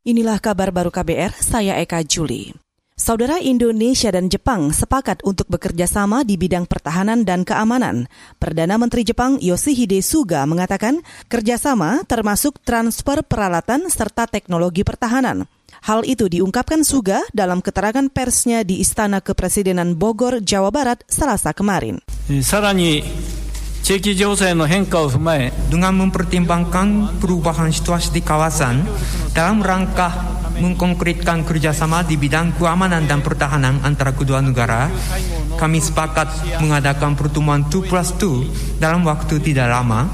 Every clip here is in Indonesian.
Inilah kabar baru KBR, saya Eka Juli. Saudara Indonesia dan Jepang sepakat untuk bekerja sama di bidang pertahanan dan keamanan. Perdana Menteri Jepang Yoshihide Suga mengatakan kerjasama termasuk transfer peralatan serta teknologi pertahanan. Hal itu diungkapkan Suga dalam keterangan persnya di Istana Kepresidenan Bogor, Jawa Barat, Selasa kemarin. Dengan mempertimbangkan perubahan situasi di kawasan dalam rangka mengkonkretkan kerjasama di bidang keamanan dan pertahanan antara kedua negara, kami sepakat mengadakan pertemuan 2 plus 2 dalam waktu tidak lama.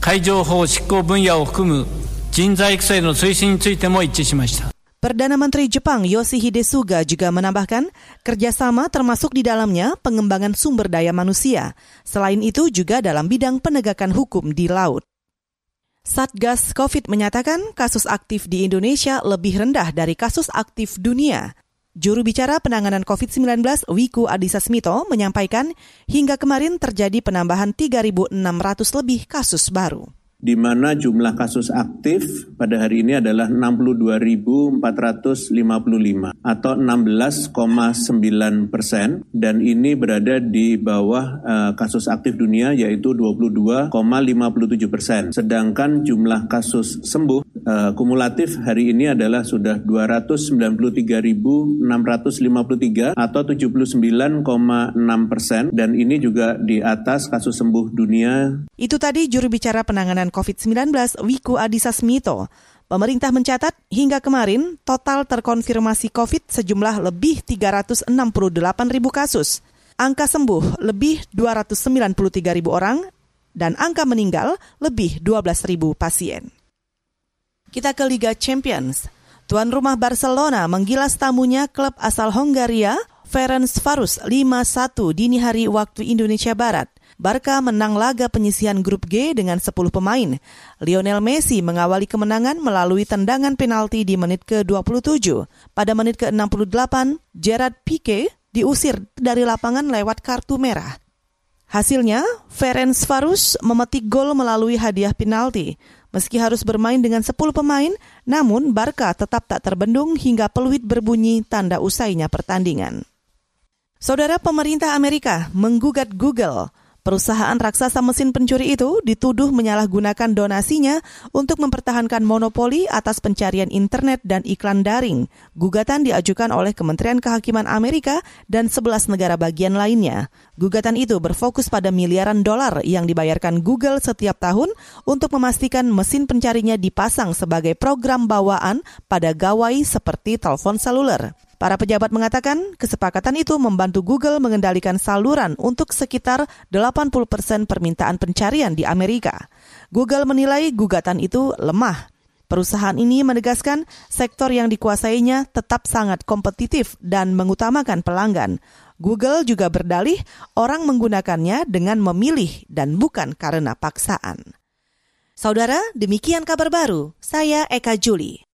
海上法執行分野を含む人材育成の推進についても一致しました。Perdana Menteri Jepang Yoshihide Suga juga menambahkan kerjasama termasuk di dalamnya pengembangan sumber daya manusia. Selain itu juga dalam bidang penegakan hukum di laut. Satgas COVID menyatakan kasus aktif di Indonesia lebih rendah dari kasus aktif dunia. Juru bicara penanganan COVID-19 Wiku Adhisa Smito menyampaikan hingga kemarin terjadi penambahan 3.600 lebih kasus baru di mana jumlah kasus aktif pada hari ini adalah 62.455 atau 16,9 persen dan ini berada di bawah uh, kasus aktif dunia yaitu 22,57 persen. Sedangkan jumlah kasus sembuh uh, kumulatif hari ini adalah sudah 293.653 atau 79,6 persen dan ini juga di atas kasus sembuh dunia. Itu tadi juru bicara penanganan COVID-19 Wiku Adhisa Smito. Pemerintah mencatat hingga kemarin total terkonfirmasi COVID sejumlah lebih 368 ribu kasus. Angka sembuh lebih 293 ribu orang dan angka meninggal lebih 12 ribu pasien. Kita ke Liga Champions. Tuan rumah Barcelona menggilas tamunya klub asal Hongaria, Ferencvaros 5-1 dini hari waktu Indonesia Barat. Barca menang laga penyisihan grup G dengan 10 pemain. Lionel Messi mengawali kemenangan melalui tendangan penalti di menit ke-27. Pada menit ke-68, Gerard Pique diusir dari lapangan lewat kartu merah. Hasilnya, Ferenc Varus memetik gol melalui hadiah penalti. Meski harus bermain dengan 10 pemain, namun Barca tetap tak terbendung hingga peluit berbunyi tanda usainya pertandingan. Saudara pemerintah Amerika menggugat Google Perusahaan raksasa mesin pencuri itu dituduh menyalahgunakan donasinya untuk mempertahankan monopoli atas pencarian internet dan iklan daring. Gugatan diajukan oleh Kementerian Kehakiman Amerika dan 11 negara bagian lainnya. Gugatan itu berfokus pada miliaran dolar yang dibayarkan Google setiap tahun untuk memastikan mesin pencarinya dipasang sebagai program bawaan pada gawai seperti telepon seluler. Para pejabat mengatakan kesepakatan itu membantu Google mengendalikan saluran untuk sekitar 80 persen permintaan pencarian di Amerika. Google menilai gugatan itu lemah. Perusahaan ini menegaskan sektor yang dikuasainya tetap sangat kompetitif dan mengutamakan pelanggan. Google juga berdalih orang menggunakannya dengan memilih dan bukan karena paksaan. Saudara, demikian kabar baru. Saya Eka Juli.